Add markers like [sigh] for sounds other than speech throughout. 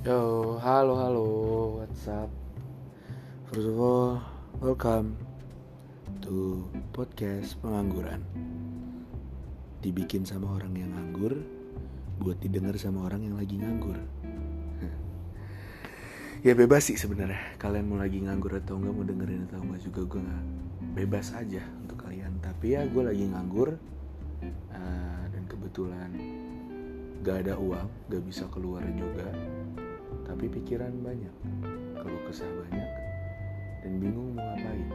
Yo, halo halo, what's up? First of all, welcome to podcast pengangguran. Dibikin sama orang yang nganggur, buat didengar sama orang yang lagi nganggur. [laughs] ya bebas sih sebenarnya. Kalian mau lagi nganggur atau enggak mau dengerin atau enggak juga gue nggak bebas aja untuk kalian. Tapi ya gue lagi nganggur uh, dan kebetulan gak ada uang, gak bisa keluar juga tapi pikiran banyak, kalau kesah banyak, dan bingung mau ngapain.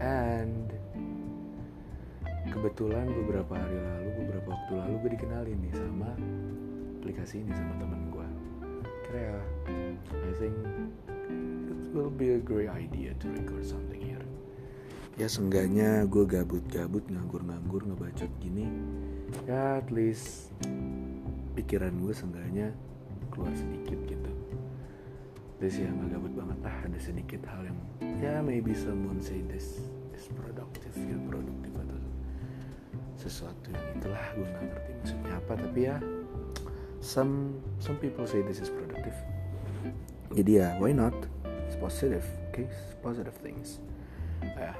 And kebetulan beberapa hari lalu, beberapa waktu lalu gue dikenalin nih sama aplikasi ini sama temen gue. Kira ya, I think it will be a great idea to record something here. Ya seenggaknya gue gabut-gabut, nganggur-nganggur, ngebacot gini. Ya at least pikiran gue seenggaknya keluar sedikit gitu this yang gak gabut banget. Lah ada sedikit hal yang ya maybe someone say this is productive feel produktif atau sesuatu yang itulah gue gak ngerti maksudnya apa. Tapi ya some some people say this is productive. Jadi ya why not? It's positive okay? It's positive things. Ya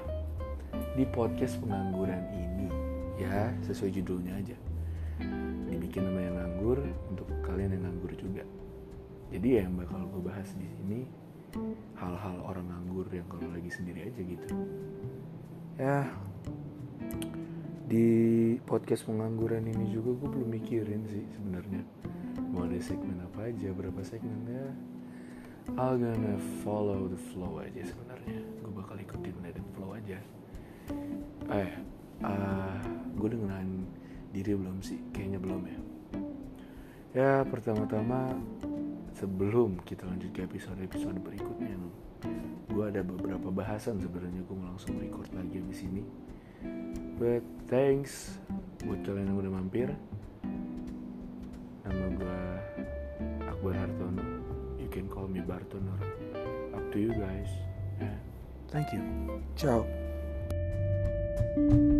di podcast pengangguran ini ya sesuai judulnya aja. Dibikin nama yang nganggur untuk kalian yang nganggur juga jadi ya yang bakal gue bahas di sini hal-hal orang nganggur yang kalau lagi sendiri aja gitu. Ya di podcast pengangguran ini juga gue belum mikirin sih sebenarnya mau ada segmen apa aja berapa segmennya I'll gonna follow the flow aja sebenarnya. Gue bakal ikutin that flow aja. Eh uh, gue dengan diri belum sih? Kayaknya belum ya. Ya pertama-tama sebelum kita lanjut ke episode-episode berikutnya gue ada beberapa bahasan sebenarnya gue mau langsung record lagi di sini but thanks buat kalian yang udah mampir. Nama gue Akbar Hartono. You can call me Barton or up to you guys. Yeah. thank you. Ciao. thank you